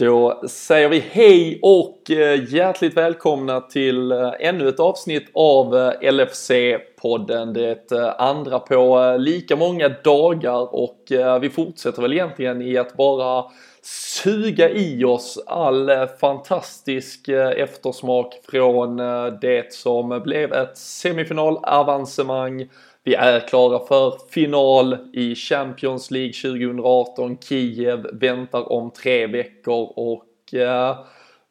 Då säger vi hej och eh, hjärtligt välkomna till eh, ännu ett avsnitt av eh, LFC-podden. Det andra på lika många dagar och vi fortsätter väl egentligen i att bara suga i oss all fantastisk eftersmak från det som blev ett semifinalavancemang vi är klara för final i Champions League 2018. Kiev väntar om tre veckor och eh,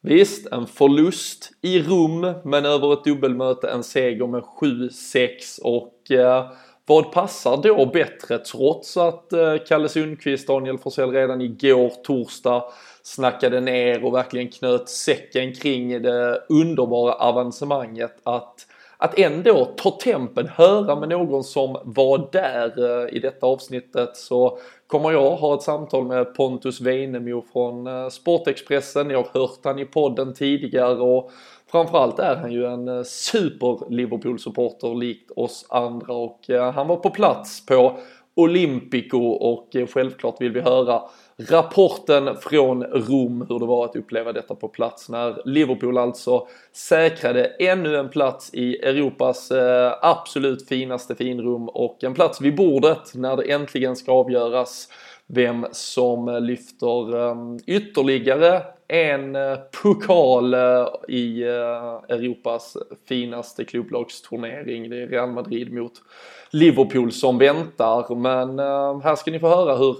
visst, en förlust i Rom men över ett dubbelmöte en seger med 7-6 och eh, vad passar då bättre trots att eh, Kalle Sundqvist, Daniel Forsell redan igår torsdag snackade ner och verkligen knöt säcken kring det underbara avancemanget att att ändå ta tempen, höra med någon som var där eh, i detta avsnittet så kommer jag ha ett samtal med Pontus Weinemo från eh, Sportexpressen. Jag har hört han i podden tidigare och framförallt är han ju en eh, super Liverpool-supporter likt oss andra och han var på plats på Olympico och självklart vill vi höra rapporten från Rom hur det var att uppleva detta på plats när Liverpool alltså säkrade ännu en plats i Europas eh, absolut finaste finrum och en plats vid bordet när det äntligen ska avgöras vem som lyfter eh, ytterligare en eh, pokal eh, i eh, Europas finaste klubblagsturnering. Det är Real Madrid mot Liverpool som väntar men här ska ni få höra hur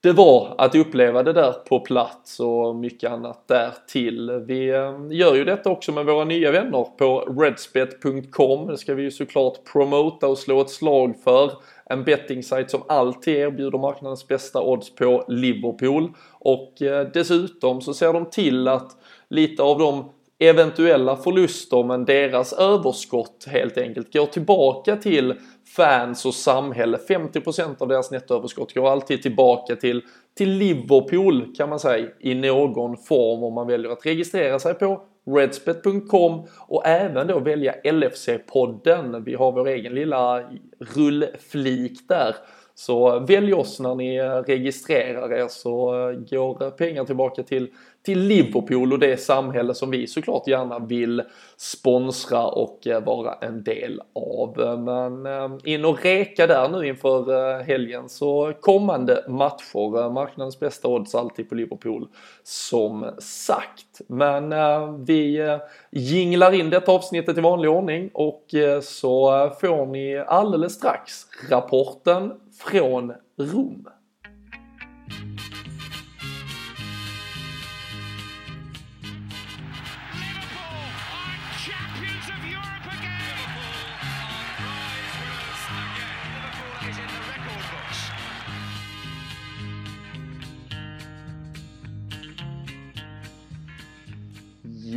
det var att uppleva det där på plats och mycket annat därtill. Vi ehm, gör ju detta också med våra nya vänner på redspet.com. Det ska vi ju såklart promota och slå ett slag för. En bettingsajt som alltid erbjuder marknadens bästa odds på Liverpool. Och eh, dessutom så ser de till att lite av de eventuella förluster men deras överskott helt enkelt går tillbaka till fans och samhälle. 50% av deras nettoöverskott går alltid tillbaka till, till Liverpool kan man säga i någon form om man väljer att registrera sig på redspet.com och även då välja LFC-podden. Vi har vår egen lilla rullflik där så välj oss när ni registrerar er så eh, går pengar tillbaka till, till Liverpool och det samhälle som vi såklart gärna vill sponsra och eh, vara en del av. Men eh, in och reka där nu inför eh, helgen så kommande matcher. Marknadens bästa odds alltid på Liverpool som sagt. Men vi jinglar in detta avsnittet i vanlig ordning och så får ni alldeles strax rapporten från Rom.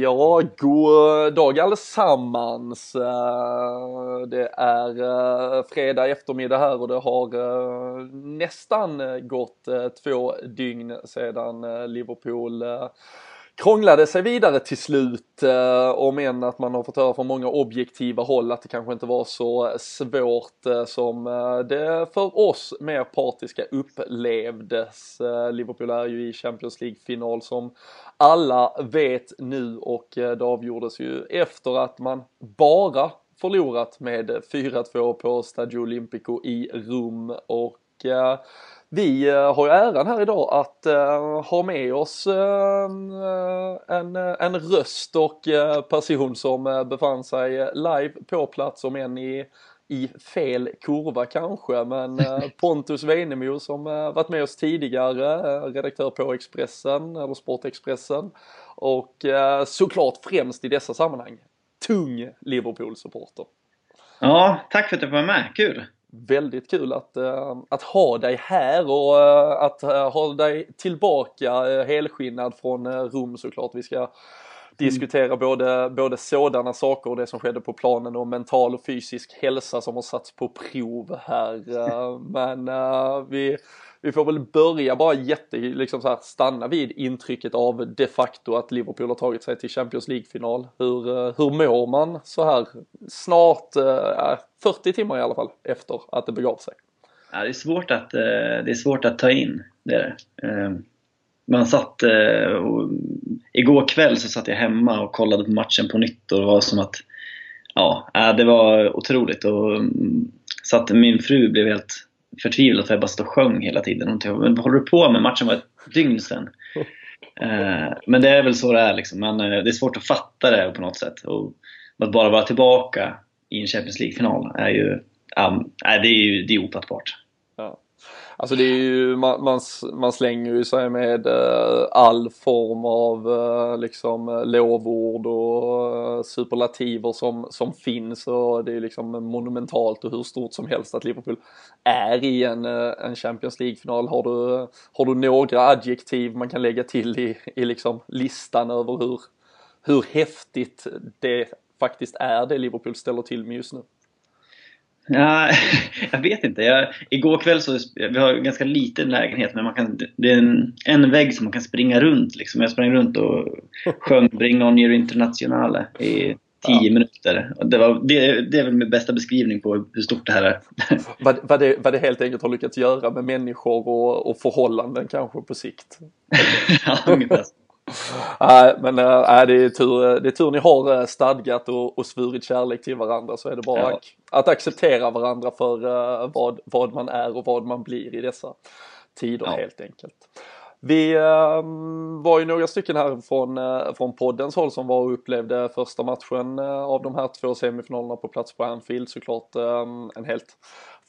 Ja, god eh, dag allesammans. Eh, det är eh, fredag eftermiddag här och det har nästan gått två dygn sedan Liverpool krånglade sig vidare till slut. Eh, om än att man har fått höra från många objektiva håll att det kanske inte var så svårt eh, som eh, det för oss mer partiska upplevdes. Liverpool är ju i Champions League-final som alla vet nu och eh, det avgjordes ju efter att man bara förlorat med 4-2 på Stadio Olimpico i Rom och eh, vi eh, har ju äran här idag att uh, ha med oss uh, en, en röst och person som befann sig live på plats om än i i fel kurva kanske, men eh, Pontus Weinemo som eh, varit med oss tidigare, eh, redaktör på Expressen, eller Sportexpressen, och såklart främst i dessa sammanhang, tung Liverpool-supporter. Ja, tack för att du var med, kul! Väldigt kul att, att ha dig här och att ha dig tillbaka helskinnad från Rom såklart. Vi ska diskutera både, både sådana saker och det som skedde på planen och mental och fysisk hälsa som har satts på prov här. Eh, men vi, vi får väl börja bara jätte, liksom så här, stanna vid intrycket av de facto att Liverpool har tagit sig till Champions League-final. Hur, eh, hur mår man så här snart, eh, 40 timmar i alla fall, efter att det begav sig? Ja, det, är svårt att, eh, det är svårt att ta in, det är det. Eh, man satt, och, igår kväll så satt jag hemma och kollade på matchen på nytt och det var som att, ja, det var otroligt. Och, mm, så att min fru blev helt förtvivlad för jag bara stod och sjöng hela tiden. Hon tänkte, men vad håller du på med? Matchen var ett dygn sedan. Eh, men det är väl så det är liksom. Men eh, det är svårt att fatta det på något sätt. Och att bara vara tillbaka i en Champions League-final är ju, um, det är ju det är ofattbart. Alltså det är ju, man, man, man slänger ju sig med eh, all form av eh, liksom eh, lovord och superlativer som, som finns och det är liksom monumentalt och hur stort som helst att Liverpool är i en, en Champions League-final. Har du, har du några adjektiv man kan lägga till i, i liksom listan över hur, hur häftigt det faktiskt är det Liverpool ställer till med just nu? Ja, jag vet inte. Jag, igår kväll så, vi har ganska liten lägenhet men man kan, det är en, en vägg som man kan springa runt. Liksom. Jag sprang runt och sjöng Bring on your internationale i tio ja. minuter. Det, var, det, det är väl min bästa beskrivning på hur stort det här är. vad, vad, det, vad det helt enkelt har lyckats göra med människor och, och förhållanden kanske på sikt. ja, ungefär Nej, men äh, det, är tur, det är tur ni har äh, stadgat och, och svurit kärlek till varandra så är det bara ja. att acceptera varandra för vad, vad man är och vad man blir i dessa tider ja. helt enkelt. Vi äh, var ju några stycken här från, äh, från poddens håll som var och upplevde första matchen äh, av de här två semifinalerna på plats på Anfield såklart en helt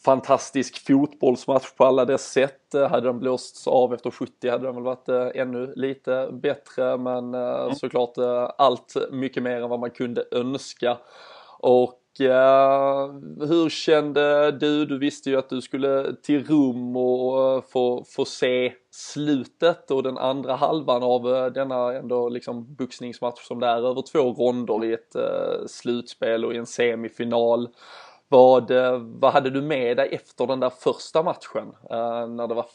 fantastisk fotbollsmatch på alla dess sätt. Eh, hade den blåsts av efter 70 hade den väl varit eh, ännu lite bättre men eh, mm. såklart allt mycket mer än vad man kunde önska. Och hur kände du? Du visste ju att du skulle till Rom och eh, få, få se slutet och den andra halvan av eh, denna ändå liksom boxningsmatch som det är över två ronder i ett eh, slutspel och i en semifinal. Vad, vad hade du med dig efter den där första matchen? När det var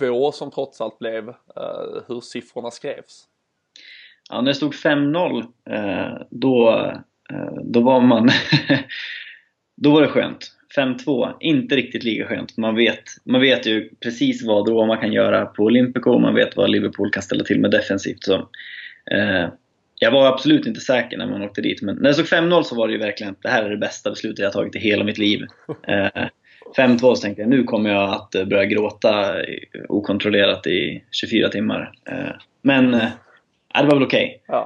5-2 som trots allt blev hur siffrorna skrevs? Ja, när det stod 5-0 då, Eh, då var man då var det skönt. 5-2, inte riktigt lika skönt. Man vet, man vet ju precis vad Roma kan göra på Olympico, man vet vad Liverpool kan ställa till med defensivt. Så, eh, jag var absolut inte säker när man åkte dit, men när det stod 5-0 så var det ju verkligen det här är det bästa beslutet jag tagit i hela mitt liv. Eh, 5-2 så tänkte jag nu kommer jag att börja gråta okontrollerat i 24 timmar. Eh, men eh, eh, det var väl okej. Okay.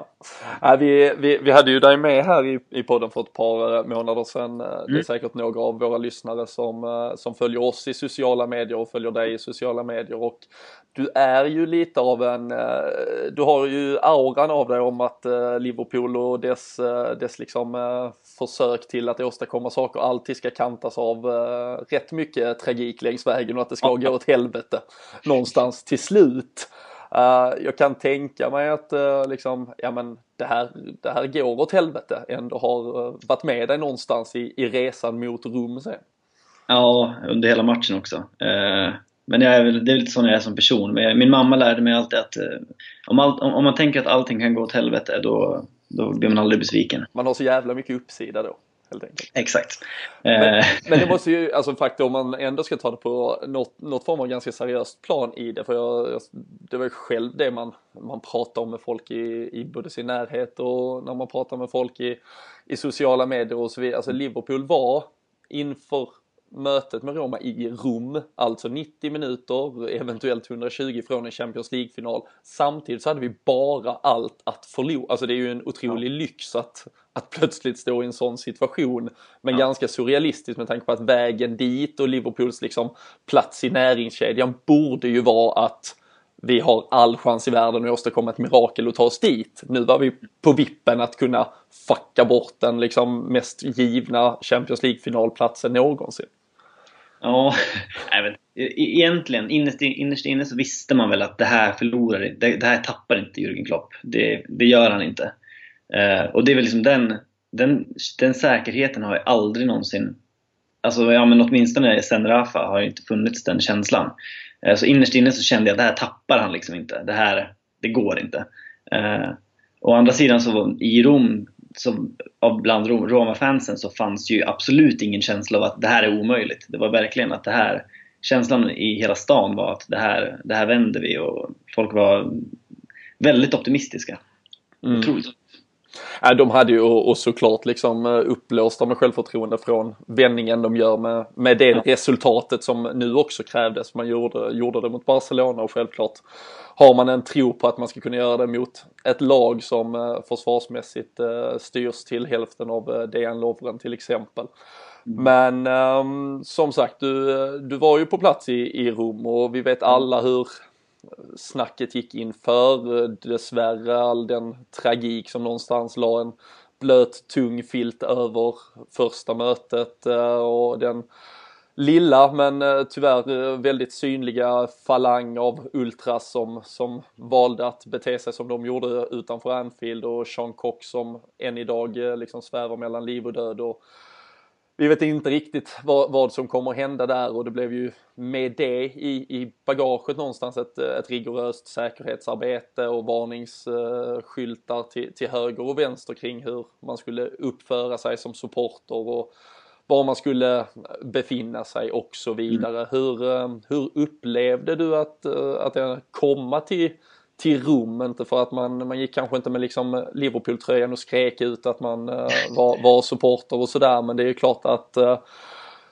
Ja. vi, vi, vi hade ju dig med här i, i podden för ett par eh, månader sedan. Mm. Det är mm. säkert några av våra lyssnare som, eh, som följer oss i sociala medier och följer dig i sociala medier. Och du är ju lite av en, du har ju auran av dig om att Liverpool och dess, dess liksom försök till att åstadkomma saker alltid ska kantas av rätt mycket tragik längs vägen och att det ska gå åt helvete någonstans till slut. Uh, jag kan tänka mig att uh, liksom, ja men det här, det här går åt helvete ändå har uh, varit med dig någonstans i, i resan mot Rom sen. Ja, under hela matchen också. men jag är väl, det är lite sån jag är som person. Men min mamma lärde mig alltid att om, all, om, man tänker att allting kan gå åt helvete då, då blir man aldrig besviken. Man har så jävla mycket uppsida då helt enkelt. Exakt. Men, eh. men det måste ju, alltså faktiskt om man ändå ska ta det på något, något form av ganska seriöst plan i det, för jag, det var ju själv det man, man pratar om med folk i, i både sin närhet och när man pratar med folk i, i sociala medier och så vidare. Alltså Liverpool var inför mötet med Roma i Rom, alltså 90 minuter, eventuellt 120 från en Champions League-final. Samtidigt så hade vi bara allt att förlora. Alltså det är ju en otrolig ja. lyx att, att plötsligt stå i en sån situation. Men ja. ganska surrealistiskt med tanke på att vägen dit och Liverpools liksom plats i näringskedjan borde ju vara att vi har all chans i världen att åstadkomma ett mirakel och ta oss dit. Nu var vi på vippen att kunna fucka bort den liksom mest givna Champions League-finalplatsen någonsin. Ja, även, e-, e-, egentligen innerst, innerst inne så visste man väl att det här förlorar, det, det här tappar inte Jürgen Klopp. Det, det gör han inte. Eh, och det är väl liksom den, den, den säkerheten har ju aldrig någonsin, alltså ja men åtminstone sen Rafa har ju inte funnits den känslan. Eh, så innerst inne så kände jag att det här tappar han liksom inte. Det här, det går inte. Eh, å andra sidan så i Rom så, bland Roma-fansen så fanns ju absolut ingen känsla av att det här är omöjligt. Det var verkligen att det här, känslan i hela stan var att det här, det här vänder vi och folk var väldigt optimistiska. Mm. Otroligt. Ja, de hade ju och såklart liksom eh, uppblåsta med självförtroende från vändningen de gör med, med det ja. resultatet som nu också krävdes. Man gjorde, gjorde det mot Barcelona och självklart har man en tro på att man ska kunna göra det mot ett lag som eh, försvarsmässigt eh, styrs till hälften av Dejan Lovren till exempel. Mm. Men um, som sagt, du, du var ju på plats i, i Rom och vi vet alla hur snacket gick inför dessvärre all den tragik som någonstans la en blöt tung filt över första mötet eh, och den lilla men eh, tyvärr eh, väldigt synliga falang av ultras som, som valde att bete sig som de gjorde utanför Anfield och Sean Cox som än idag liksom svävar mellan liv och död och vi vet inte riktigt vad, vad, som kommer hända där och det blev ju med det i, i bagaget någonstans ett, ett rigoröst säkerhetsarbete och varningsskyltar till, till höger och vänster kring hur man skulle uppföra sig som supporter och var man skulle befinna sig och så vidare. Mm. Hur, eh, hur upplevde du att, eh, att komma till till Rom, inte för att man, man gick kanske inte med liksom Liverpool-tröjan och skrek ut att man uh, var, var supporter och sådär men det är ju klart att uh,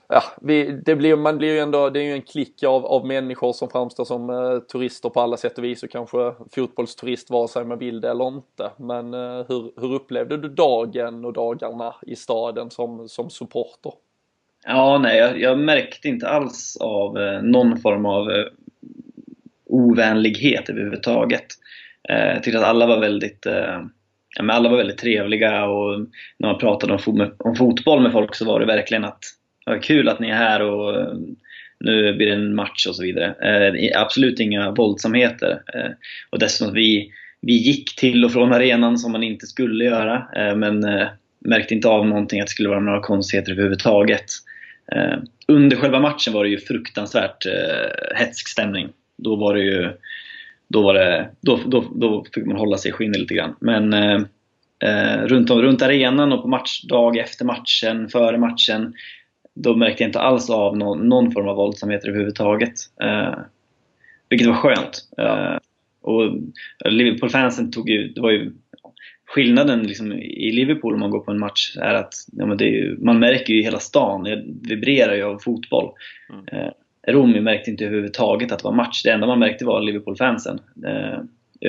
ja, vi, det blir, man blir ju ändå, det är ju en klick av, av människor som framstår som uh, turister på alla sätt och vis och kanske fotbollsturist vare sig man vill det eller inte. Men uh, hur, hur upplevde du dagen och dagarna i staden som, som supporter? Ja, nej, jag, jag märkte inte alls av eh, någon form av eh, ovänlighet överhuvudtaget. Eh, jag tyckte att alla var väldigt eh, ja, men alla var väldigt trevliga och när man pratade om, om fotboll med folk så var det verkligen att det var kul att ni är här och eh, nu blir det en match och så vidare. Eh, absolut inga våldsamheter. Eh, och dessutom vi, vi gick till och från arenan som man inte skulle göra eh, men märkte inte av någonting att det skulle vara några konstigheter överhuvudtaget. under själva matchen var det ju fruktansvärt hetsk stämning då var det ju då, var det, då, då, då fick man hålla sig i skinnet lite grann. Men eh, eh, runt, om, runt arenan och på matchdag efter matchen, före matchen, då märkte jag inte alls av någon, någon form av våldsamheter överhuvudtaget. Eh, vilket var skönt. Eh, och Liverpool-fansen tog ju, det var ju skillnaden liksom i Liverpool om man går på en match är att ja, men ju, man märker ju hela stan, det vibrerar ju av fotboll. Mm. Romy märkte inte överhuvudtaget att det var match. Det enda man märkte var Liverpool-fansen. Eh,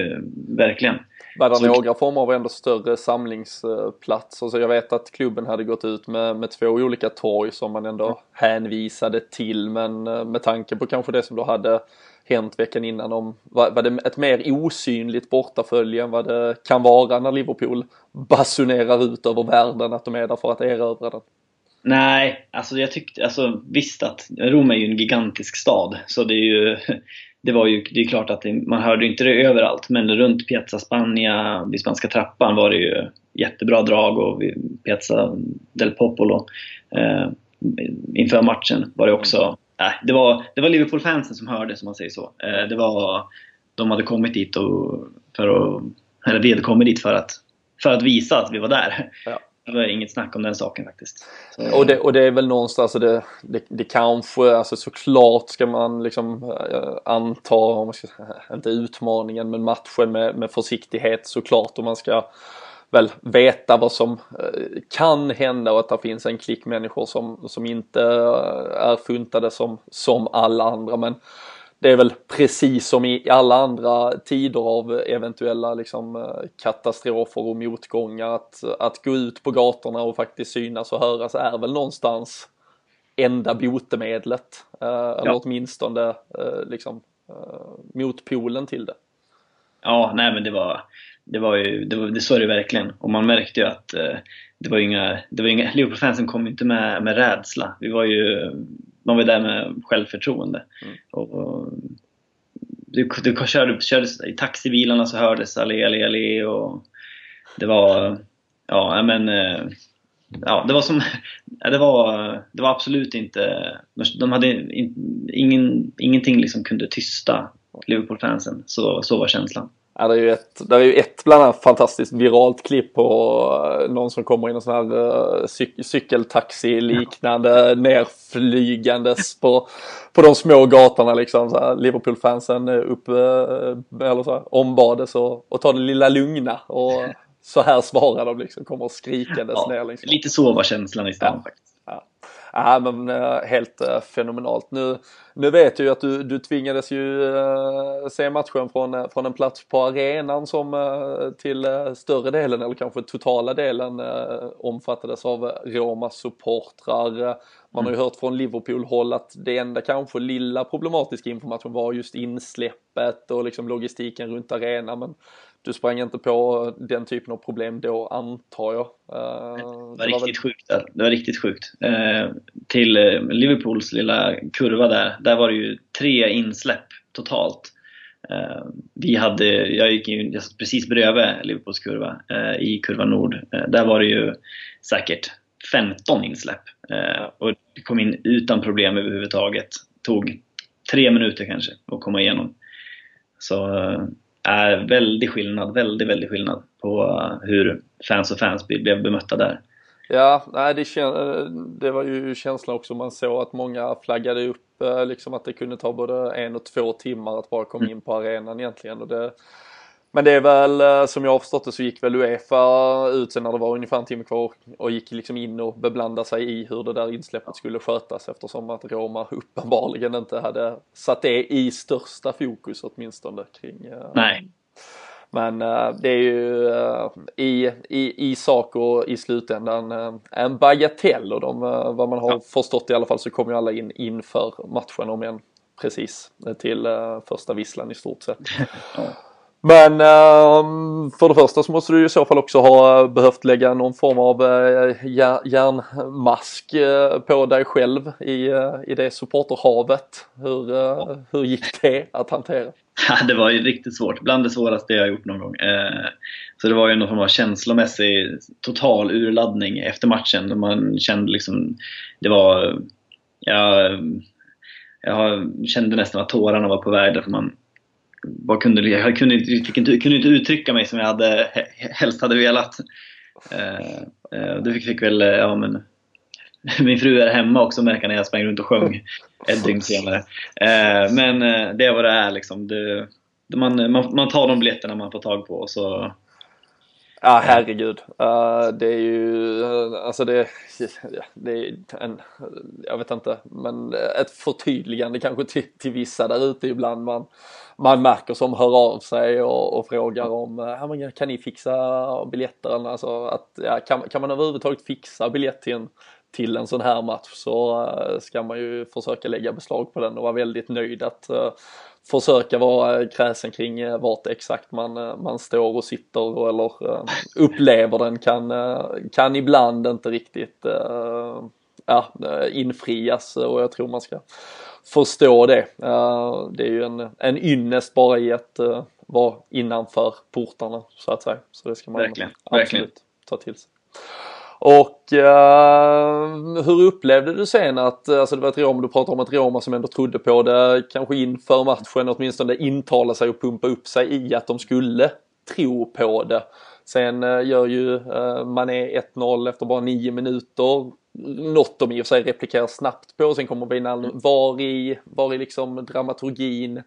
eh, verkligen. Var det några former av ändå större samlingsplatser? Så jag vet att klubben hade gått ut med, med två olika torg som man ändå hänvisade till. Men eh, med tanke på kanske det som då hade hänt veckan innan om, var, var det ett mer osynligt bortafölje än vad det kan vara när Liverpool basunerar ut över världen att de är där för att erövra den? Nej, alltså jag tyckte, alltså visst att Rom är ju en gigantisk stad så det är ju det var ju, det är klart att det, man hörde inte det överallt men runt Piazza Spagna, vid Spanska trappan var det ju jättebra drag och vid Piazza del Popolo eh, inför matchen var det också, eh, det var, det var Liverpool-fansen som hörde som man säger så. Eh, det var, de hade kommit dit och, för att, eller vi hade kommit dit för att, för att visa att vi var där. Ja. Det var inget snack om den saken faktiskt. Så... Och, det, och det är väl någonstans, alltså det, det, det kanske, alltså såklart ska man liksom äh, anta, om man ska, inte utmaningen men matchen med, med försiktighet såklart och man ska väl veta vad som eh, kan hända och att det finns en klick människor som, som inte eh, är funtade som, som alla andra men det är väl precis som i alla andra tider av eventuella liksom, eh, katastrofer och motgångar att, att gå ut på gatorna och faktiskt synas och höras är väl någonstans enda botemedlet. Eh, eller ja. åtminstone eh, liksom, motpolen till det. Ja, nej men det var, det var ju, det, var, det så är det verkligen. Och man märkte ju att det var inga, det var inga, Liverpool-fansen kom inte med, med rädsla. Vi var ju man var där med självförtroende. Mm. Och, och, du, du körde, körde, I taxibilarna så hördes allé, allé, allé och det var, ja men, eh, ja det var som, det var, det var absolut inte, de hade in, ingen, ingenting liksom kunde tysta Liverpool-fansen. Så, så var känslan. Ja, det är ju ett, det är ju ett bland annat fantastiskt viralt klipp på eh, någon som kommer i någon sån här uh, cyk cykeltaxi liknande nerflygandes på, på de små gatorna liksom. Liverpool-fansen upp, uh, eller så här, ombades och, och ta det lilla lugna. Och så här svarar de liksom, kommer skrikandes ja, ner. Liksom. Lite så var känslan i stan ja. faktiskt. Ja. Ja men uh, helt uh, fenomenalt. Nu, nu vet jag ju att du, du tvingades ju uh, se matchen från, från en plats på arenan som till större delen eller kanske totala delen omfattades av Romas supportrar. Man har ju mm. hört från Liverpool-håll att det enda kanske lilla problematiska inför matchen var just insläppet och liksom logistiken runt arenan. Men du sprang inte på den typen av problem då antar jag? Uh, det var, det riktigt väl... sjukt. Det var riktigt sjukt. Uh, till uh, Liverpools lilla kurva där, där var det ju tre insläpp totalt. vi hade, jag gick in precis bredvid Liverpools kurva, i kurva nord. där var det ju säkert 15 insläpp. och det kom in utan problem överhuvudtaget. Tog tre minuter kanske att komma igenom. Så är väldigt skillnad, väldigt, väldigt skillnad på hur fans och fans blev bemötta där. Ja, nej, det, det var ju känslan också man såg att många flaggade upp eh, liksom att det kunde ta både en och två timmar att bara komma mm. in på arenan egentligen. Och det, men det är väl eh, som jag har förstått det så gick väl Uefa ut sen när det var ungefär en timme kvar och gick liksom in och beblandade sig i hur det där insläppet skulle skötas eftersom att Roma uppenbarligen inte hade satt det i största fokus åtminstone kring. Eh, Nej. Men uh, det är ju i, i, i sak och i slutändan en bagatell och de, vad man har ja. förstått i alla fall så kommer ju alla in inför matchen om en precis till första visslan i stort sett. Men uh, för det första så måste du i så fall också ha behövt lägga någon form av uh, järnmask uh, på dig själv i, i det supporterhavet. Hur, hur gick det att hantera? Ja, det var ju riktigt svårt, bland det svåraste jag gjort någon gång. så det var ju någon form av känslomässig total urladdning efter matchen. Man kände liksom, det var, jag, jag kände nästan att tårarna var på väg därför man vad kunde, jag kunde inte, kunde inte uttrycka mig som jag hade, helst hade velat. Eh, eh, det fick, fick väl, ja men min fru är hemma också märka när jag sprang runt och sjöng ett dygn senare. Eh, men det är vad det är liksom. Det, man, man, man tar de biljetterna man får tag på och så Ja herregud. Uh, det är ju, alltså det, det är en, jag vet inte, men ett förtydligande kanske till, till vissa där ute ibland. Man, man märker som hör av sig och, och frågar om ja, kan ni fixa biljetterna, Alltså att, ja, kan, kan man överhuvudtaget fixa biljett till en, till en sån här match så uh, ska man ju försöka lägga beslag på den och vara väldigt nöjd att uh, försöka vara kräsen kring vart exakt man, man står och sitter eller upplever den kan, kan ibland inte riktigt ja, infrias och jag tror man ska förstå det. Det är ju en, en ynnest bara i att vara innanför portarna så att säga. Så det ska man Verkligen. absolut Verkligen. ta till sig. Och uh, hur upplevde du sen att, alltså det var ett Roma, du pratade om ett Roma som ändå trodde på det, kanske inför matchen åtminstone intala sig och pumpa upp sig i att de skulle tro på det. Sen gör ju Mané 1-0 efter bara nio minuter något de i och för sig replikerar snabbt på. Sen kommer Wijnaldum. Mm. Var i, var i liksom dramaturgin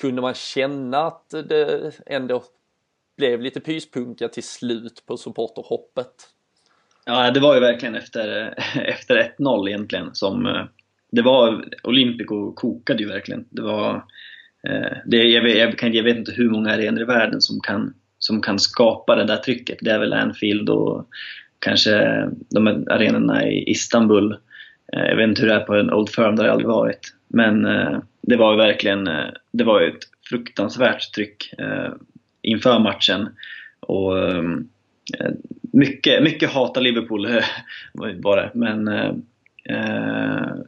kunde man känna att det ändå blev lite pyspunka till slut på supporterhoppet? Ja, det var ju verkligen efter, efter 1-0 egentligen som eh, det var, Olympico kokade ju verkligen. Det var, eh, det, jag, vet, jag, kan, jag vet inte hur många arenor i världen som kan, som kan skapa det där trycket. Det är väl Anfield och kanske de arenorna i Istanbul. Eh, jag vet inte hur det är på en Old Firm, där jag aldrig varit. Men det var ju verkligen det var ett fruktansvärt tryck inför matchen. Och mycket, mycket hata Liverpool var det. Men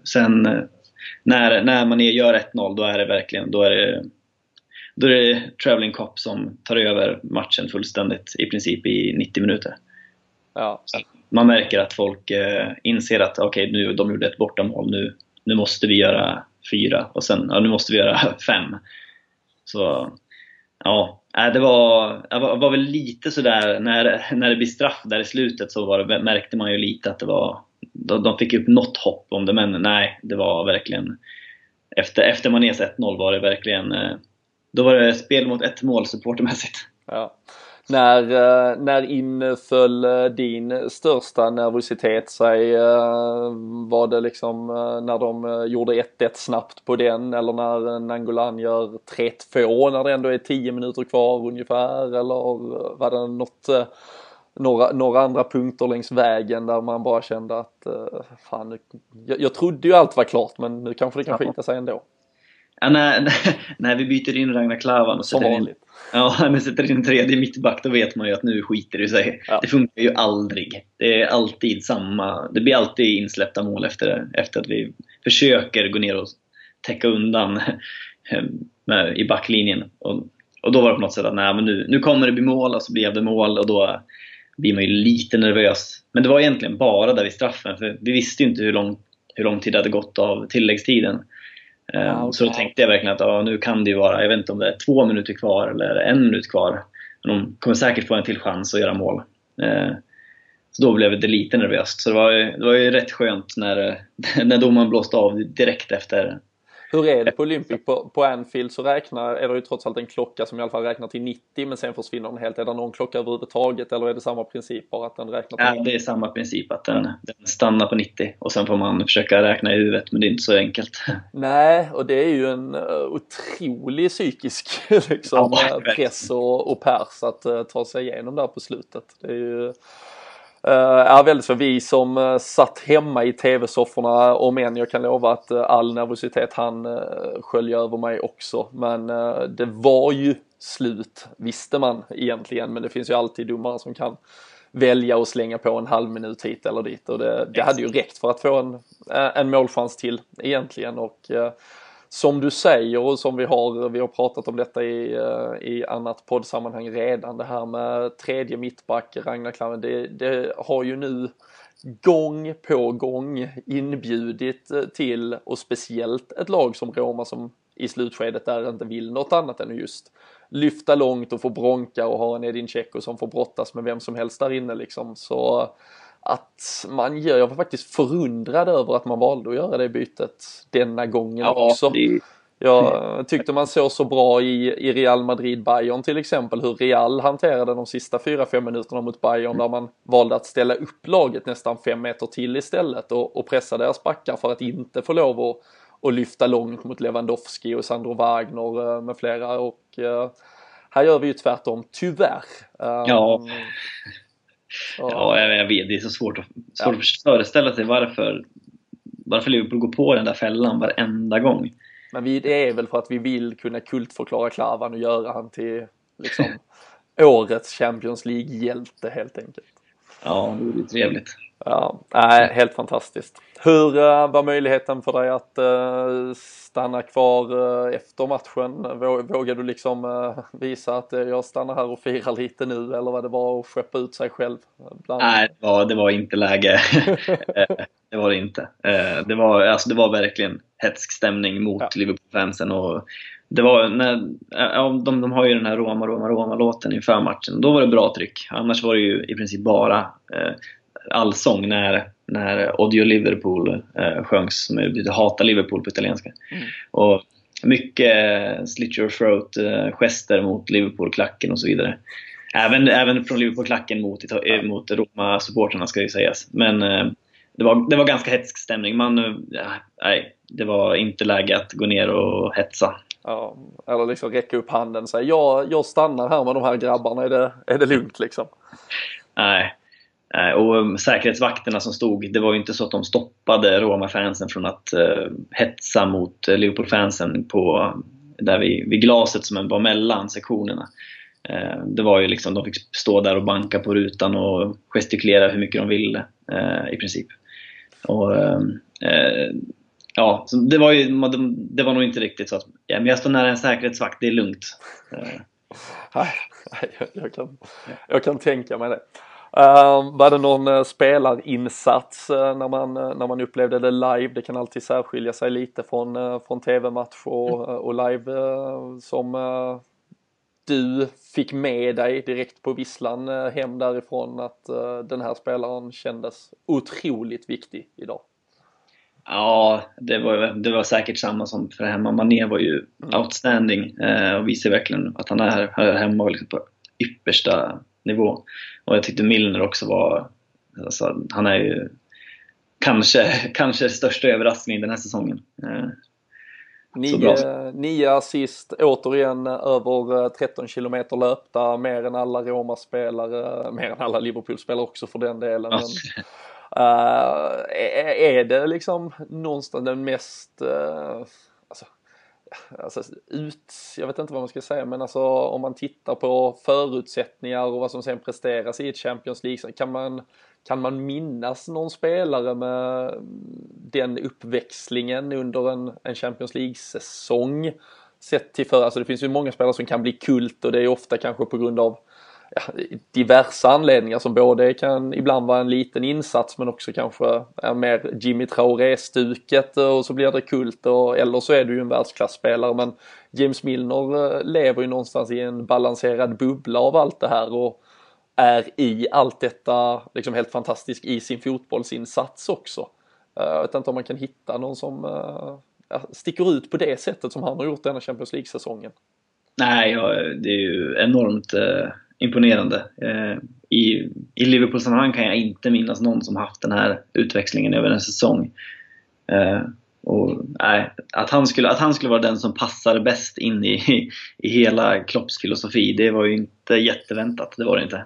sen när, när man gör 1-0 då är det verkligen då är det, då är det Traveling Cop som tar över matchen fullständigt i princip i 90 minuter. Ja. Man märker att folk eh, inser att okej, okay, nu de gjorde ett bortamål, nu, nu måste vi göra fyra och sen, ja, nu måste vi göra fem. Så Ja, äh, det var, äh, det var väl lite sådär när, när det blir straff där i slutet så var det, märkte man ju lite att det var de fick upp något hopp om det men nej, det var verkligen efter, efter Manés 1-0 var det verkligen äh, då var det spel mot ett mål supportermässigt. Ja. När, eh, när inföll eh, din största nervositet sig? Var det liksom när de gjorde 1-1 snabbt på den eller när Nangolan gör 3-2 när det ändå är 10 minuter kvar ungefär eller var det något några, några andra punkter längs vägen där man bara kände att fan, jag, jag trodde ju allt var klart men nu kanske det kan skita sig ändå. Ja, när, när vi byter in Ragnar Klavan och sätter in, ja, när sätter in en tredje mittback då vet man ju att nu skiter det sig. Ja. Det funkar ju aldrig. Det är alltid samma, det blir alltid insläppta mål efter, efter att vi försöker gå ner och täcka undan med, i backlinjen. Och, och då var det på något sätt att nej, men nu, nu kommer det bli mål och så blev det mål och då blir man ju lite nervös. Men det var egentligen bara där vid straffen, för vi visste ju inte hur lång, hur lång tid det hade gått av tilläggstiden. Okay. Så då tänkte jag verkligen att ja, nu kan det ju vara, jag vet inte om det är två minuter kvar eller en minut kvar. Men de kommer säkert få en till chans att göra mål. Eh, så då blev det lite nervöst. Så det var ju, det var ju rätt skönt när, när domaren blåste av direkt efter, hur är det på Olympic? På, på Anfield så räknar, är det ju trots allt en klocka som i alla fall räknar till 90 men sen försvinner den helt. Är det någon klocka överhuvudtaget eller är det samma princip bara att den räknar till 90? Ja, det är samma princip att den, den stannar på 90 och sen får man försöka räkna i huvudet men det är inte så enkelt. Nej, och det är ju en uh, otrolig psykisk liksom, ja, press och, och pers att uh, ta sig igenom där på slutet. Det är ju är väldigt så vi som uh, satt hemma i tv-sofforna om än jag kan lova att uh, all nervositet han skölja över mig också. Men det var ju slut visste man egentligen. Men det finns ju alltid domare som kan välja och slänga på en halv minut hit eller dit. Och det, det hade ju räckt för att få en, en målchans till egentligen. Och som du säger och som vi har, vi har pratat om detta i, eh, i annat poddsammanhang redan, det här med tredje mittback, Ragnar Klaven, det, det har ju nu gång på gång inbjudit eh, till, och speciellt ett lag som Roma som i slutskedet där inte vill något annat än just lyfta långt och få bronka och ha en Edin Dzeko som får brottas med vem som helst där inne liksom. Så att man gör, jag var faktiskt förundrad över att man valde att göra det bytet denna gången ja, också. Det... Jag tyckte man såg så bra i, i Real Madrid-Bayern till exempel hur Real hanterade de sista 4-5 minuterna mot Bayern där man valde att ställa upp laget nästan 5 meter till istället och, och pressa deras backar för att inte få lov att och lyfta långt mot Lewandowski och Sandro Wagner eh, med flera och uh, här gör vi ju tvärtom, tyvärr. Um, ja. Ja, jag vet. Det är så svårt att, svårt att föreställa sig varför, varför Liverpool går på den där fällan varenda gång. Men vi, det är väl för att vi vill kunna kultförklara Klavan och göra han till liksom, årets Champions League-hjälte helt enkelt. Ja, det vore trevligt. Ja, nej, helt fantastiskt. Hur uh, var möjligheten för dig att uh, stanna kvar uh, efter matchen? Vågar du liksom visa att jag stannar här och firar lite nu eller vad det var att skeppa ut sig själv? Bland... Nej, det var, det var inte läge. det var det inte. det, var, alltså, det var verkligen hetsk stämning mot ja. Liverpool-fansen och det var när, ja, de, de har ju den här Roma, Roma, Roma-låten inför matchen. Då var det bra tryck. Annars var det ju i princip bara allsång när, när Odio Liverpool eh, sjöngs, som betyder hata Liverpool på italienska. Mm. Och mycket eh, slit your throat eh, mot Liverpool-klacken och så vidare. Även, även från Liverpool-klacken mot, ja. mot Roma-supportrarna ska ju sägas. Men eh, det, var, det var ganska hetsk stämning. Man, ja, nej, det var inte läge att gå ner och hetsa. Ja, eller liksom räcka upp handen och säga jag, jag stannar här med de här grabbarna, är det, är det lugnt liksom? Nej, Eh, Eh, och um, säkerhetsvakterna som stod, det var ju inte så att de stoppade Roma-fansen från att uh, hetsa mot eh, Liverpool-fansen på, um, där vid, vid glaset som var mellan sektionerna. Uh, det var ju liksom, de fick stå där och banka på rutan och gestikulera hur mycket de ville i princip. Och, um, ja, så det var ju, det var nog inte riktigt så att ja, men jag står nära en säkerhetsvakt, det är lugnt. Nej, jag, kan, jag kan tänka mig det. Uh, var det någon uh, spelarinsats uh, när, man, uh, när man upplevde det live? Det kan alltid särskilja sig lite från, från tv-match och, mm. och live som du fick med dig direkt på visslan hem därifrån att den här spelaren kändes otroligt viktig idag? Ja, det var, det var säkert samma som för hemma. Mané var ju mm. outstanding och visar verkligen att han är här hemma liksom på yppersta nivå. Och jag tyckte Milner också var, alltså, han är ju kanske, kanske största överraskningen den här säsongen. Eh, nio, nio assist, återigen över 13 eh, kilometer löpta, mer än alla Roma-spelare, mer än alla Liverpool-spelare också för den delen. Men, Uh, är, är det liksom någonstans den mest, uh, alltså, ut, jag vet inte vad man ska säga, men alltså om man tittar på förutsättningar och vad som sen presteras i ett Champions League, kan man, kan man minnas någon spelare med den uppväxlingen under en, en Champions League-säsong? Sett till för, alltså det finns ju många spelare som kan bli kult och det är ofta kanske på grund av ja, diverse anledningar som både kan ibland vara en liten insats men också kanske är mer Jimmy Traoré-stuket och så blir det kult och, eller så är du ju en världsklasspelare men James Milner eh, lever ju någonstans i en balanserad bubbla av allt det här och är i allt detta liksom helt fantastisk i sin fotbollsinsats också. Eh, jag vet inte om man kan hitta någon som eh, sticker ut på det sättet som han har gjort denna Champions League-säsongen. Nej, det är ju enormt imponerande. Eh, I, i Liverpool-sammanhang kan jag inte minnas någon som haft den här utväxlingen över en säsong. Eh, och, nej, att, han skulle, att han skulle vara den som passar bäst in i, i hela Klopps filosofi, det var ju inte jätteväntat. Det var det inte.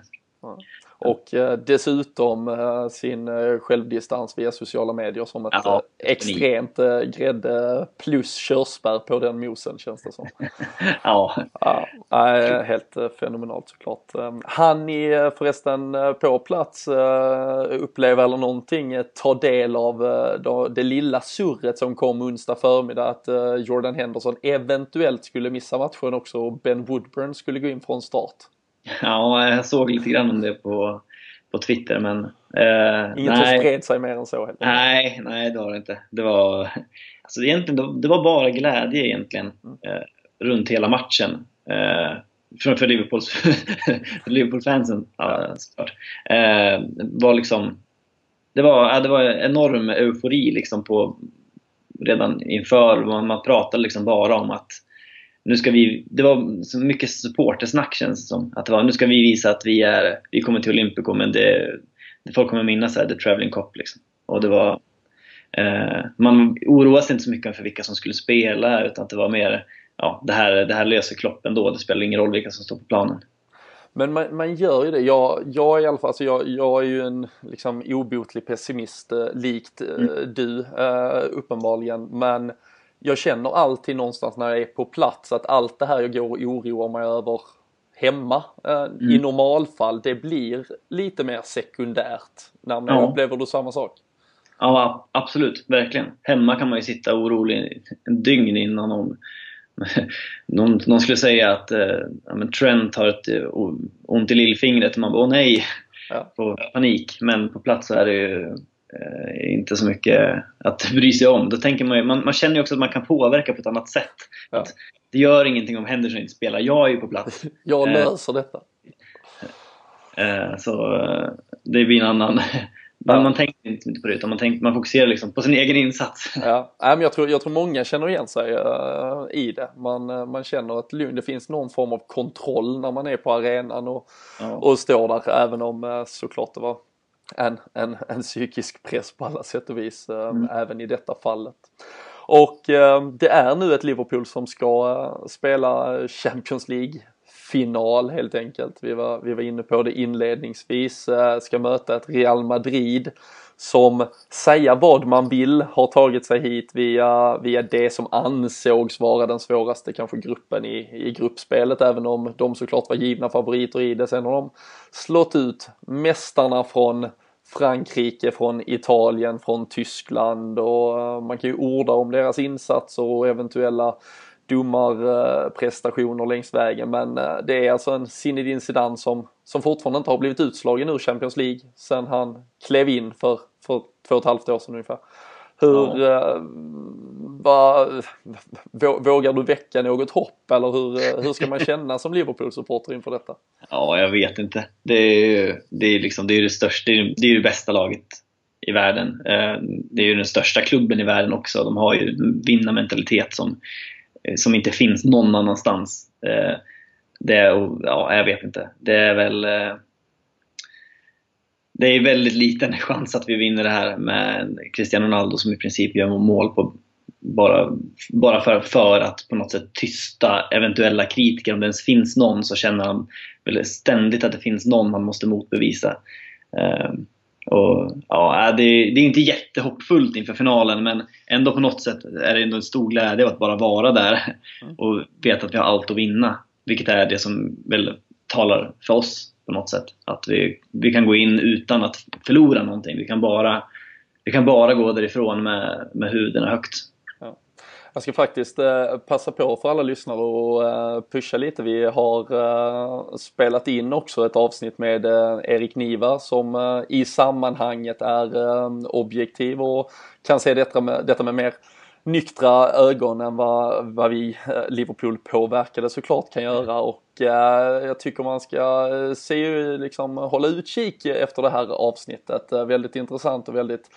Och eh, dessutom eh, sin eh, självdistans via sociala medier som ett ja, extremt grädde plus körsbär på den mosen känns det som. ja. ja. Helt fenomenalt såklart. Han ni förresten på plats uppleva eller någonting ta del av det lilla surret som kom onsdag förmiddag att Jordan Henderson eventuellt skulle missa matchen också och Ben Woodburn skulle gå in från start? Ja, jag såg lite grann om det på, på Twitter men... Eh, Inget som spred sig mer än så? Helt nej, nej det var det inte. Det var, alltså egentligen, det var bara glädje egentligen mm. eh, runt hela matchen. Eh, för, för Liverpools, för Liverpool-fansen ja, såklart. Eh, var liksom, det, var, det var enorm eufori liksom på, redan inför. Man, man pratade liksom bara om att nu ska vi, det var så mycket supportersnack känns det som. Att det var, nu ska vi visa att vi, är, vi kommer till Olympico men det, folk kommer minnas är The Traveling Cop liksom. Och det var, eh, man oroade sig inte så mycket för vilka som skulle spela utan att det var mer, ja det här, det här löser Klopp ändå. Det spelar ingen roll vilka som står på planen. Men man, man, gör ju det. Jag, jag i alla fall, alltså jag, jag är ju en liksom obotlig pessimist eh, likt eh, mm. du eh, uppenbarligen. Men jag känner alltid någonstans när jag är på plats att allt det här jag går och oroar mig över hemma eh, mm. i normalfall det blir lite mer sekundärt. När man ja. upplever du samma sak? Ja absolut, verkligen. Hemma kan man ju sitta orolig en dygn innan någon, någon, någon skulle säga att eh, ja, men Trent har ett eh, ont i lillfingret och man bara åh nej, ja. får panik. Men på plats så är det ju inte så mycket att bry sig om. Då tänker man, man, man känner ju också att man kan påverka på ett annat sätt. Ja. Att det gör ingenting om Henderson inte spelar, jag är ju på plats. jag eh, löser eh, detta. Eh, så eh, det blir en annan... Ja. Man tänker inte på det utan man, tänker, man fokuserar liksom på sin egen insats. Ja, men jag, tror, jag tror många känner igen sig uh, i det. Man, man känner att det finns någon form av kontroll när man är på arenan och, ja. och står där även om uh, såklart det var en, en, en psykisk press på alla sätt och vis eh, mm. även i detta fallet. Och eh, det är nu ett Liverpool som ska eh, spela Champions League final helt enkelt. Vi var, vi var inne på det inledningsvis, ska möta ett Real Madrid som säga vad man vill har tagit sig hit via, via det som ansågs vara den svåraste kanske gruppen i, i gruppspelet även om de såklart var givna favoriter i det. Sen har de slått ut mästarna från Frankrike, från Italien, från Tyskland och eh, man kan ju orda om deras insatser och eventuella domarprestationer längs vägen men eh, det är alltså en Zinedine Zidane som, som fortfarande inte har blivit utslagen ur Champions League sen han klev in för, för två och ett halvt år sedan ungefär. Hur, ja. va, vågar du väcka något hopp eller hur, hur ska man känna som Liverpool-supporter inför detta? Ja, jag vet inte. Det är det, är liksom, det, är det största, det är, det är det bästa laget i världen. Det är ju den största klubben i världen också. De har ju vinnarmentalitet som, Eh, som inte finns någon annanstans. Eh, det, ja, jag vet inte. Det är väl eh, det är väldigt liten chans att vi vinner det här med Cristiano Ronaldo som i princip gör mål på bara, bara för, för att på något sätt tysta eventuella kritiker. Om det ens finns någon så känner han väl ständigt att det finns någon han måste motbevisa och, ja, det, det, är inte jättehoppfullt inför finalen men ändå på något sätt är det ändå en stor glädje att bara vara där mm. och veta att vi har allt att vinna. Vilket är det som väl talar för oss på något sätt. Att vi, vi kan gå in utan att förlora någonting. Vi kan bara, vi kan bara gå därifrån med, med huden högt. Jag ska faktiskt eh, passa på för alla lyssnare och eh, pusha lite. Vi har eh, spelat in också ett avsnitt med Erik Niva som i sammanhanget är objektiv och kan se detta med, detta med mer nyktra ögon än vad, vad vi Liverpool påverkade såklart kan göra och eh, jag tycker man ska se, liksom hålla utkik efter det här avsnittet. Eh, väldigt intressant och väldigt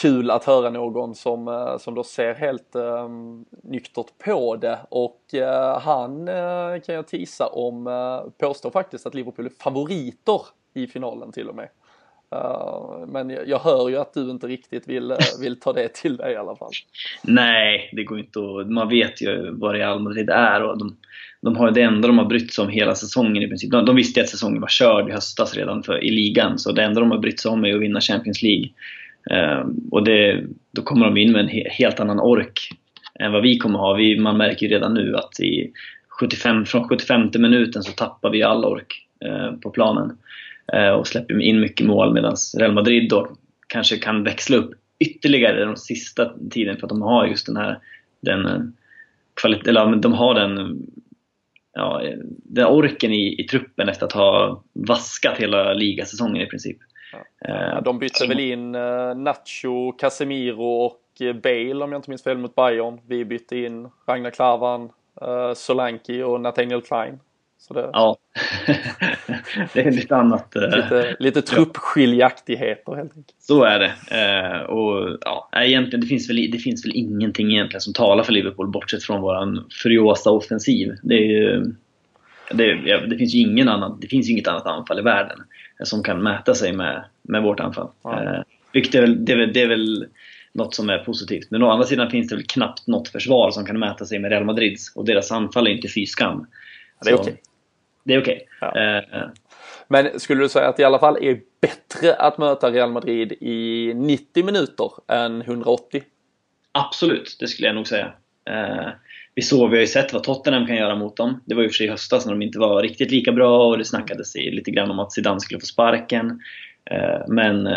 kul att höra någon som, eh, som då ser helt eh, nyktert på det och eh, han eh, kan jag tisa om eh, påstår faktiskt att Liverpool är favoriter i finalen till och med. Uh, men jag hör ju att du inte riktigt vill, vill ta det till dig i alla fall. Nej, det går inte att... Man vet ju vad Real Madrid är och de, de har det enda de har brytt sig om hela säsongen i princip. De, de visste att säsongen var körd i höstas redan för, i ligan, så det enda de har brytt sig om är att vinna Champions League. Ehm, och det, då kommer de in med en he, helt annan ork än vad vi kommer ha. Vi, man märker ju redan nu att i 75, från 75 minuten så tappar vi all ork eh, på planen. Eh, och släpper in mycket mål medan Real Madrid då kanske kan växla upp ytterligare den sista tiden för att de har just den här den, eh, kvalitet, eller de har den, ja, den orken i, i truppen efter att ha vaskat hela ligasäsongen i princip. Ja. Eh, de bytte väl in Nacho, Casemiro och Bale om jag inte minns fel mot Bayern. Vi bytte in Ragnar Klavan, Solanki och Nathaniel Klein. Det, ja, det är lite annat. Eh, lite, lite truppskiljaktigheter helt enkelt. Så är det. Eh, och ja, egentligen, det finns, väl, det finns väl ingenting egentligen som talar för Liverpool bortsett från våran furiosa offensiv. Det, är ju, det, det, finns ju ingen annan, det finns inget annat anfall i världen som kan mäta sig med, med vårt anfall. Ja. Eh, vilket är väl, det, är väl, det är väl något som är positivt. Men å andra sidan finns det väl knappt något försvar som kan mäta sig med Real Madrids och deras anfall är inte fy skam. det är okej. Okay det är okej. Okay. Ja. Uh, men skulle du säga att det i alla fall är bättre att möta Real Madrid i 90 minuter än 180? Absolut, det skulle jag nog säga. Uh, vi såg, vi har ju sett vad Tottenham kan göra mot dem. Det var ju för sig i höstas när de inte var riktigt lika bra och det snackades lite grann om att Zidane skulle få sparken. Uh, men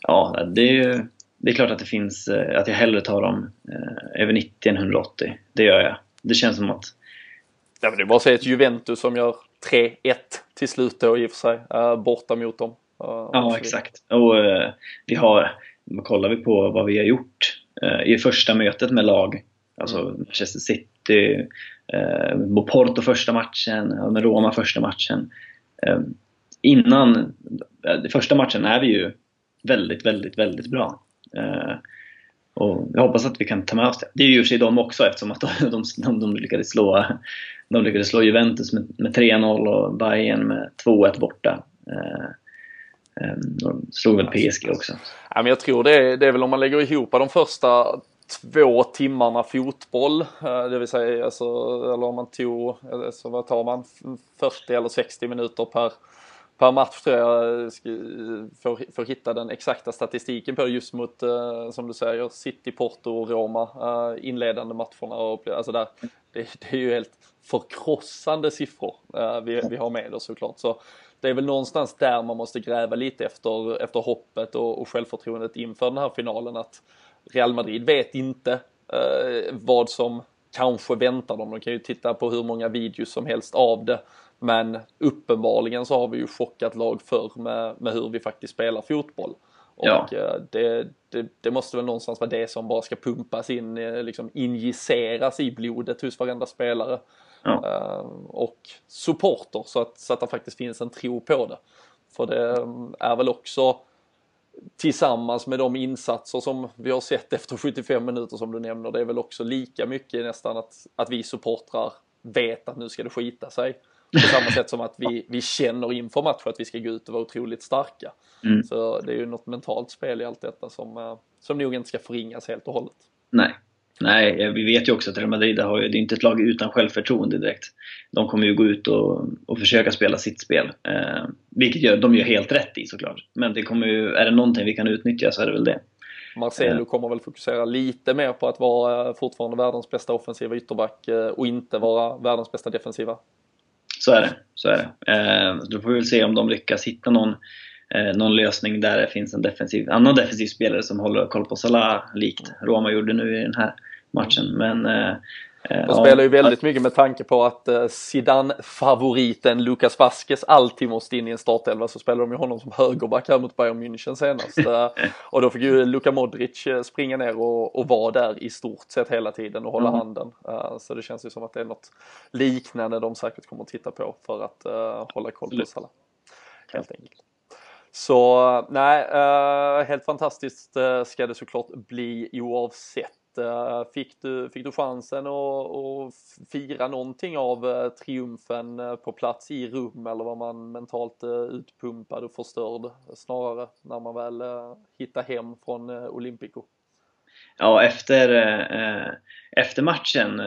ja, det är, det är klart att det finns, att jag hellre tar dem över 90 än 180. Det gör jag. Det känns som att Ja, men det är bara att säga ett Juventus som gör 3-1 till slut då i och för sig, borta mot dem. Ja, exakt. Och vi har, kollar vi på vad vi har gjort i första mötet med lag, alltså mm. Manchester City, uh, Porto första matchen, Roma första matchen. innan första matchen är vi ju väldigt, väldigt, väldigt bra. Och jag hoppas att vi kan ta med oss det. Det är ju i och för sig de också eftersom att de, de, de lyckades slå de lyckades slå Juventus med, med 3-0 och Bayern med 2-1 borta. Eh, eh, de slog väl PSG också. Ja, men jag tror det är, det är väl om man lägger ihop de första två timmarna fotboll, eh, det vill säga alltså, eller om man tog, alltså, vad tar man, 40 eller 60 minuter per per match tror jag eh, för, för att hitta den exakta statistiken på just mot, som du säger, City, Porto och Roma, inledande matcherna. Och, alltså där, det, det, är ju helt förkrossande siffror vi, vi har med oss såklart. Så det är väl någonstans där man måste gräva lite efter, efter hoppet och, och självförtroendet inför den här finalen. Att Real Madrid vet inte vad som kanske väntar dem. De kan ju titta på hur många videos som helst av det. Men uppenbarligen så har vi ju chockat lag förr med, med hur vi faktiskt spelar fotboll. Och ja. Eh, det, det, det, måste väl någonstans vara det som bara ska pumpas in, eh, liksom injiceras i blodet hos varenda spelare. Ja. Och supporter så att, så att det faktiskt finns en tro på det. För det är väl också tillsammans med de insatser som vi har sett efter 75 minuter som du nämner, det är väl också lika mycket nästan att, att vi supportrar vet att nu ska det skita sig. På samma sätt som att vi, vi känner inför matchen att vi ska gå ut och vara otroligt starka. Mm. Så det är ju något mentalt spel i allt detta som, eh, som nog inte ska förringas helt och hållet. Nej, Nej, vi vet ju också att Real Madrid har ju, det är inte ett lag utan självförtroende direkt. De kommer ju gå ut och, och försöka spela sitt spel. Eh, vilket gör, de gör helt rätt i såklart. Men det kommer ju, är det någonting vi kan utnyttja så är det väl det. Marcelo eh. kommer väl fokusera lite mer på att vara eh, fortfarande världens bästa offensiva ytterback eh, och inte vara världens bästa defensiva. Så är det. Så är det. Eh, då får vi väl se om de lyckas hitta någon eh, någon lösning där det finns en defensiv, annan defensiv spelare som håller koll på Salah, likt Roma gjorde nu i den här matchen. Men eh, de ja, spelar ju väldigt mycket med tanke på att eh, Zidane-favoriten Lucas Vasquez alltid måste in i en startelva så spelar de ju honom som högerback här mot Bayern München senast. Eh, och då fick ju Luka Modric springa ner och, och vara där i stort sett hela tiden och hålla mm. handen. Så det känns ju som att det är något liknande de säkert kommer att titta på för att uh, hålla koll på Salah. Helt enkelt. Så nej, uh, helt fantastiskt uh, ska det såklart bli oavsett. Eh, fick, du, fick du chansen att, att fira någonting av eh, triumfen eh, på plats i rum eller var man mentalt utpumpad och förstörd snarare när man väl hittade hem från Olympico? Ja, efter, efter matchen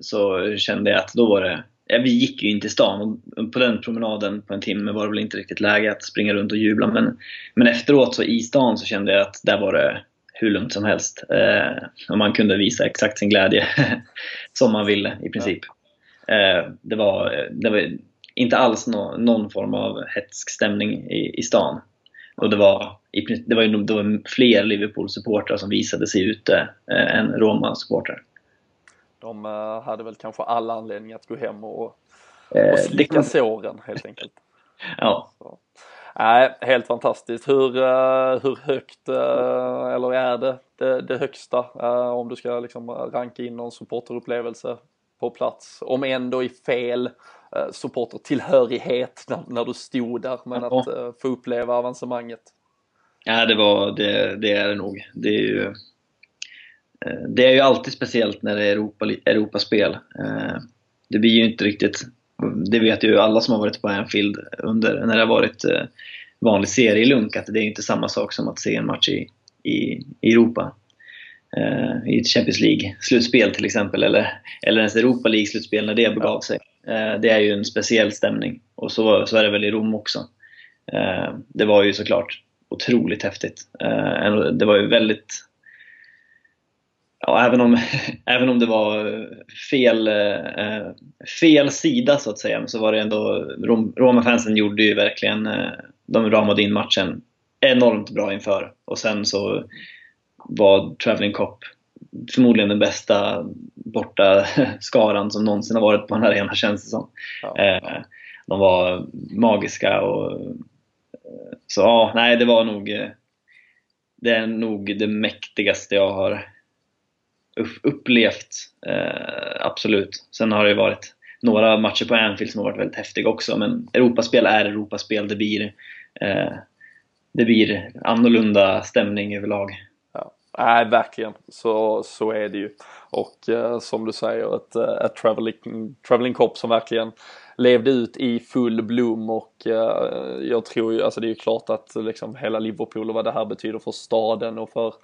så kände jag att då var det ja, vi gick ju in till stan och på den promenaden på en timme var det väl inte riktigt läge att springa runt och jubla. Men, men efteråt så i stan så kände jag att där var det hur lugnt som helst. Eh, och man kunde visa exakt sin glädje som man ville i princip. Eh, det, var, det var inte alls no, någon form av hetsk stämning i, i stan. Och det var, det var, det var fler Liverpool-supportrar som visade sig ute eh, än Roma-supportrar. De uh, hade väl kanske alla anledning att gå hem och, eh, och slicka kan... såren helt enkelt. ja. Så. Nej, helt fantastiskt. Hur, uh, hur högt, uh, eller är det det, det högsta uh, om du ska liksom ranka in någon supporterupplevelse på plats? Om ändå i fel supportertillhörighet när, när du stod där, men ja. att få uppleva avancemanget. Ja, det var, det, det är det nog. Det är ju Eh, det är ju alltid speciellt när det är Europa, Europaspel. Eh, det blir ju inte riktigt, det vet ju alla som har varit på Anfield under, när det har varit eh, vanlig serielunk, att det är inte samma sak som att se en match i, i, i Europa. I ett Champions League-slutspel till exempel, eller, eller ens Europa League-slutspel när det begav sig. Det är ju en speciell stämning. Och så, så är det väl i Rom också. Det var ju såklart otroligt häftigt. Det var ju väldigt ja, även, om, även om det var fel, eh, fel sida så att säga, så var det ändå, Roma-fansen gjorde ju verkligen, eh, de ramade in matchen enormt bra inför. Och sen så var Traveling Cop förmodligen den bästa borta skaran som någonsin har varit på en arena känns det som. Ja. Eh, de var magiska och så ja, nej det var nog det är nog det mäktigaste jag har upplevt, eh, absolut. Sen har det varit några matcher på Anfield som har varit väldigt häftiga också, men Europaspel är Europaspel. Det blir, eh, det blir annorlunda stämning överlag. Ja. Nej, verkligen. Så, så är det ju. Och eh, som du säger, ett, eh, ett traveling, traveling cop som verkligen levde ut i full blom och eh, jag tror ju, alltså det är ju klart att liksom hela Liverpool och vad det här betyder för staden och för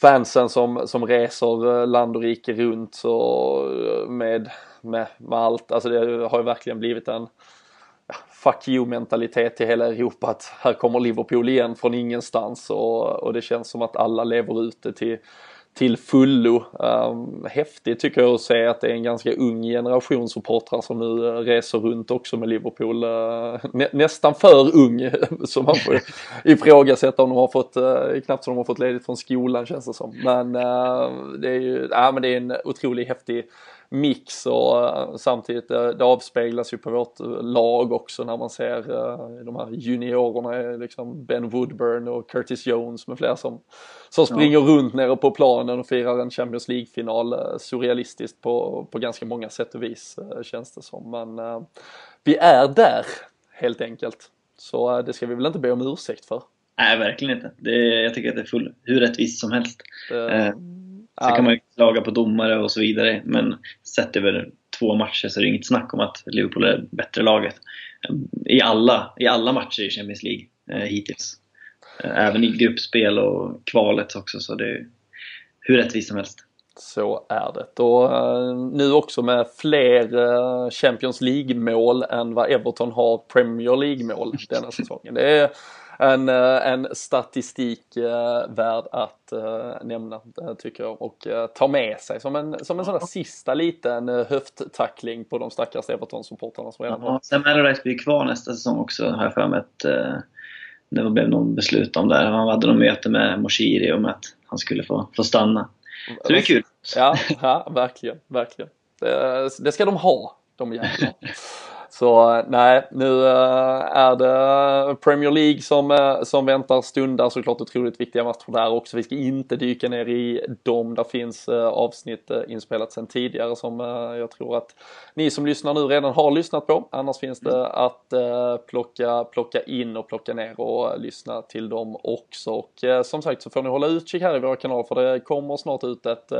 fansen som, som reser eh, land och rike runt och eh, med, med, med allt. Alltså det har ju verkligen blivit en fuck you mentalitet till hela Europa att här kommer Liverpool igen från ingenstans och, och det känns som att alla lever ute till till fullo. Um, häftigt tycker jag att se att det är en ganska ung generation supportrar som nu uh, reser runt också med Liverpool. Uh, nä nästan för ung så man får ifrågasätta om de har fått, uh, knappt som de har fått ledigt från skolan känns det som. Men det är ju, ja men det är en otroligt häftig mix och uh, samtidigt uh, det avspeglas ju på vårt lag också när man ser de här juniorerna, liksom Ben Woodburn och Curtis Jones med flera som, som springer ja. runt nere på planen och firar en Champions League-final surrealistiskt på, på ganska många sätt och vis känns det som. Men vi är där helt enkelt. Så det ska vi väl inte be om ursäkt för. Nej, verkligen inte. Det, jag tycker att det är full, hur rättvist som helst. Det, eh, sen kan man ju klaga på domare och så vidare, men sett över två matcher så är det inget snack om att Liverpool är bättre laget. I alla, i alla matcher i Champions League eh, hittills. Eh, även i gruppspel och kvalet också, så det är hur rättvist som helst. Så är det. Och uh, nu också med fler uh, Champions League-mål än vad Everton har Premier League-mål denna säsongen. Det är en, uh, en statistik värd att nämna tycker jag och ta med sig som en, som en sån där sista liten höfttackling på de stackars Everton-supportrarna som redan ja, har. Sam Allardyce blir kvar nästa säsong också har jag för mig att det blev någon beslut om där. Han hade något möte med Moshiri om att han skulle få, få stanna. Så det är kul. Ja, ja verkligen, verkligen. Det, det ska de ha, de jävlarna. Så nej, nu eh, är det Premier League som, eh, som väntar stundar såklart otroligt viktiga matcher där också. Vi ska inte dyka ner i dem. Där finns eh, avsnitt inspelat sedan tidigare som jag tror att ni som lyssnar nu redan har lyssnat på. Annars finns det att plocka, plocka in och plocka ner och lyssna till dem också. Och som sagt så får ni hålla utkik här i våra kanaler för det kommer snart ut ett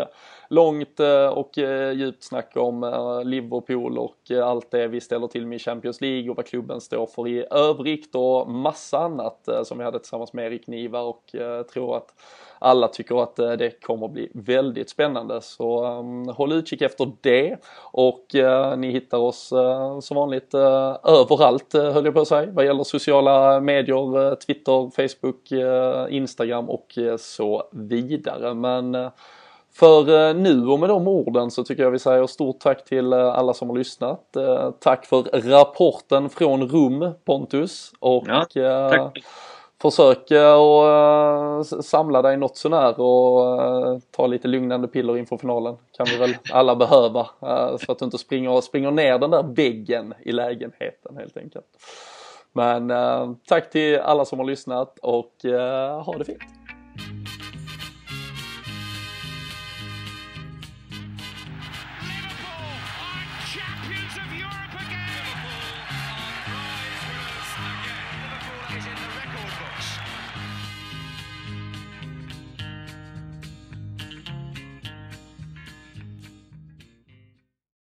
långt och djupt snack om Liverpool och allt det vi ställer till film i Champions League och vad klubben står för i övrigt och massa annat eh, som vi hade tillsammans med Erik Niva och eh, tror att alla tycker att eh, det kommer bli väldigt spännande. Så um, håll utkik efter det och uh, ni hittar oss uh, som vanligt uh, överallt uh, höll jag på att säga vad gäller sociala medier, Twitter, Facebook, Instagram och så vidare. Men för eh, nu och med de orden så tycker jag vi säger stort tack till eh, alla som har lyssnat. Eh, tack för rapporten från Rum Pontus och ja, försök att samla dig något sånär och ta lite lugnande piller inför finalen. Kan vi väl alla behöva så att du inte springer, springer ner den där väggen i lägenheten helt enkelt. Men tack till alla som har lyssnat och ha det fint.